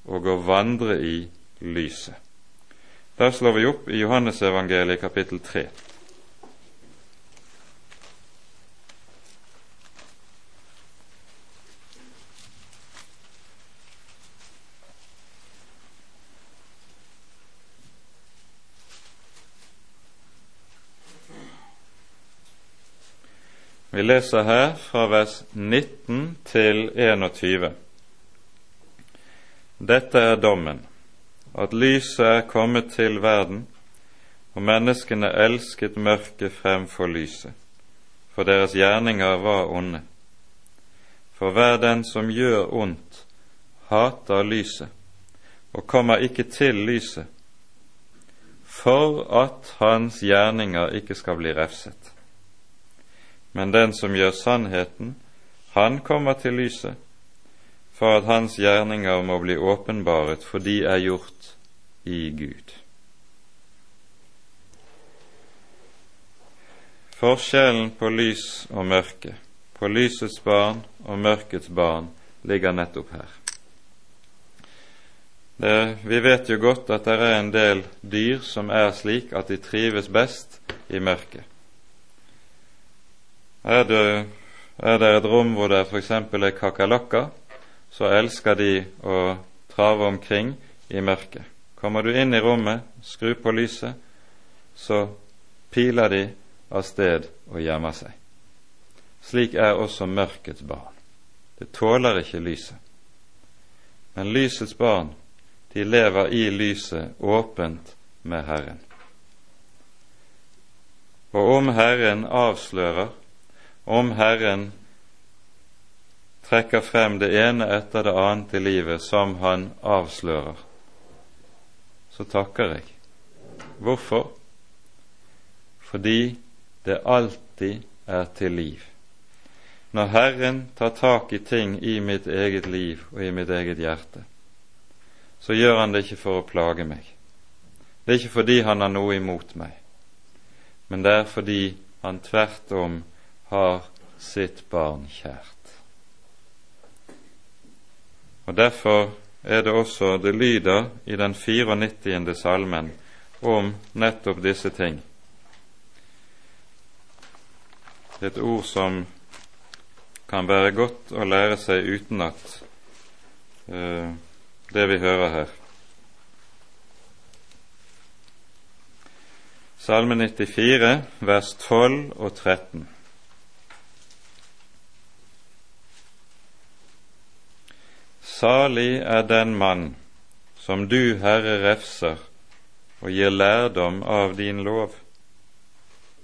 og å vandre i lyset. Der slår vi opp i Johannesevangeliet kapittel 3. Vi leser her fra vers 19 til 21. Dette er dommen, at lyset er kommet til verden, og menneskene elsket mørket fremfor lyset, for deres gjerninger var onde. For hver den som gjør ondt, hater lyset og kommer ikke til lyset, for at hans gjerninger ikke skal bli refset. Men den som gjør sannheten, han kommer til lyset, for at hans gjerninger må bli åpenbaret, for de er gjort i Gud. Forskjellen på lys og mørke, på lysets barn og mørkets barn, ligger nettopp her. Det, vi vet jo godt at det er en del dyr som er slik at de trives best i mørket. Er det, er det et rom hvor det f.eks. er kakerlakker, så elsker de å trave omkring i mørket. Kommer du inn i rommet, skru på lyset, så piler de av sted og gjemmer seg. Slik er også mørkets barn. Det tåler ikke lyset. Men lysets barn, de lever i lyset åpent med Herren. Og om Herren avslører, om Herren trekker frem det ene etter det annet i livet som han avslører, så takker jeg. Hvorfor? Fordi det alltid er til liv. Når Herren tar tak i ting i mitt eget liv og i mitt eget hjerte, så gjør han det ikke for å plage meg. Det er ikke fordi han har noe imot meg, men det er fordi han tvert om har sitt barn kjært. Og Derfor er det også det lyder i den 94. salmen om nettopp disse ting et ord som kan være godt å lære seg utenat, uh, det vi hører her. Salme 94, vers 12 og 13. Salig er den mann som du, Herre, refser og gir lærdom av din lov.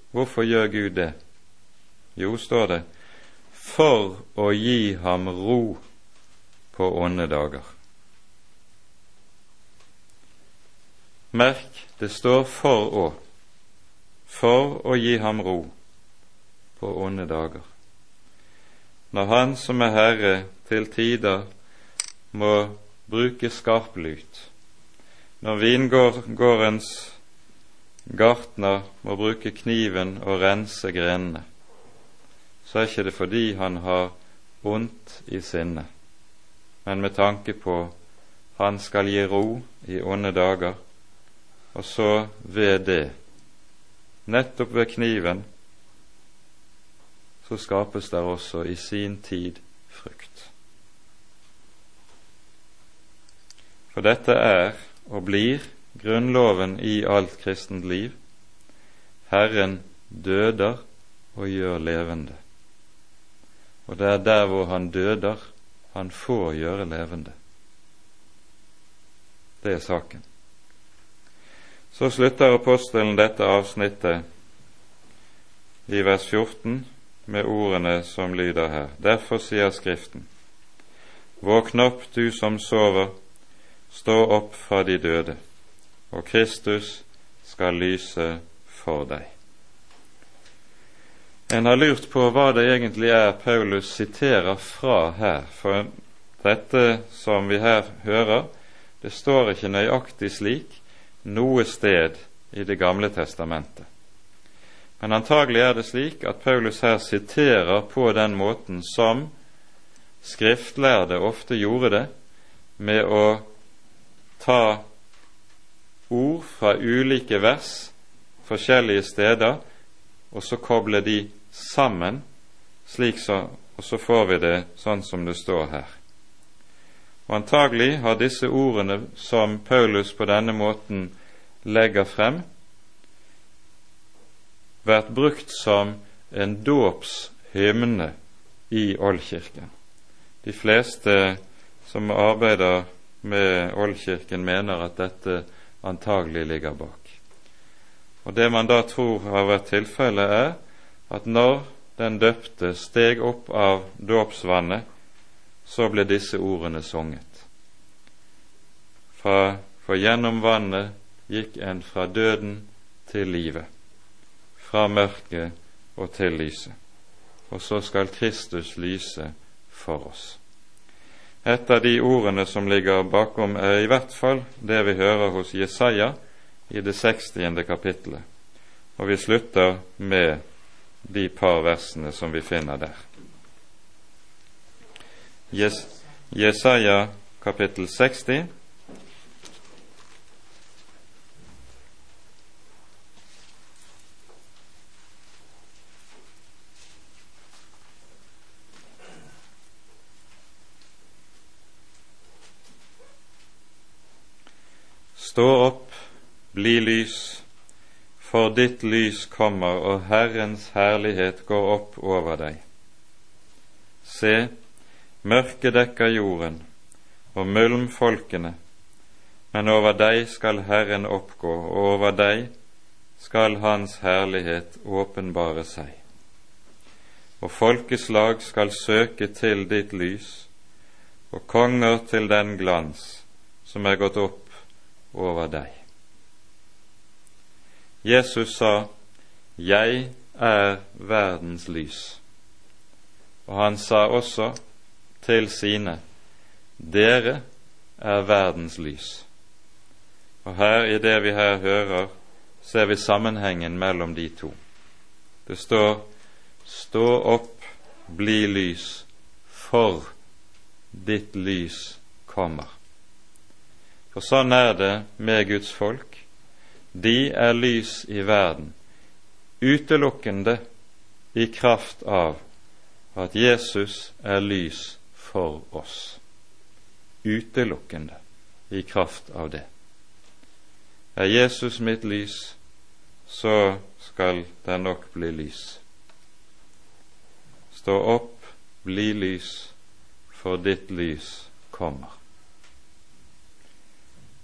Hvorfor gjør Gud det? Jo, står det, for å gi ham ro på onde dager. Merk, det står for å, for å gi ham ro på onde dager. Når Han som er Herre, til tider må bruke skarp lut. når vingårdens gartner må bruke kniven og rense grenene, så er ikke det fordi han har ondt i sinnet, men med tanke på han skal gi ro i onde dager, og så ved det, nettopp ved kniven, så skapes der også i sin tid frukt. For dette er og blir grunnloven i alt kristent liv. Herren døder og gjør levende og det er der hvor han døder, han får gjøre levende. Det er saken. Så slutter apostelen dette avsnittet i vers 14 med ordene som lyder her. Derfor sier Skriften:" Våkn opp, du som sover, stå opp fra de døde, og Kristus skal lyse for deg. En har lurt på hva det egentlig er Paulus siterer fra her, for dette som vi her hører, det står ikke nøyaktig slik noe sted i Det gamle testamentet. Men antagelig er det slik at Paulus her siterer på den måten som skriftlærde ofte gjorde det, med å ta ord fra ulike vers forskjellige steder, og så koble de sammen, slik så, og så får vi det sånn som det står her. Og Antagelig har disse ordene som Paulus på denne måten legger frem, vært brukt som en dåpshymne i Oldkirken. De fleste som arbeider med Oldkirken, mener at dette antagelig ligger bak. Og Det man da tror har vært tilfellet, er at når den døpte steg opp av dåpsvannet, så ble disse ordene sunget. For, gjennom vannet gikk en fra døden til livet, fra mørket og til lyset. Og så skal Kristus lyse for oss. Et av de ordene som ligger bakom, er i hvert fall det vi hører hos Jesaja i det 60. kapittelet. Og vi slutter med de par versene som vi finner der. Jes Jesaja kapittel 60. Stå opp, bli lys, for ditt lys kommer, og Herrens herlighet går opp over deg. Se, mørket dekker jorden, og mulm folkene, men over deg skal Herren oppgå, og over deg skal Hans herlighet åpenbare seg. Og folkeslag skal søke til ditt lys, og konger til den glans som er gått opp over deg. Jesus sa, 'Jeg er verdens lys'. Og han sa også til sine, 'Dere er verdens lys'. Og her, i det vi her hører, ser vi sammenhengen mellom de to. Det står 'Stå opp, bli lys, for ditt lys kommer'. For sånn er det med Guds folk de er lys i verden, utelukkende i kraft av at Jesus er lys for oss. Utelukkende i kraft av det. Er Jesus mitt lys, så skal det nok bli lys. Stå opp, bli lys, for ditt lys kommer.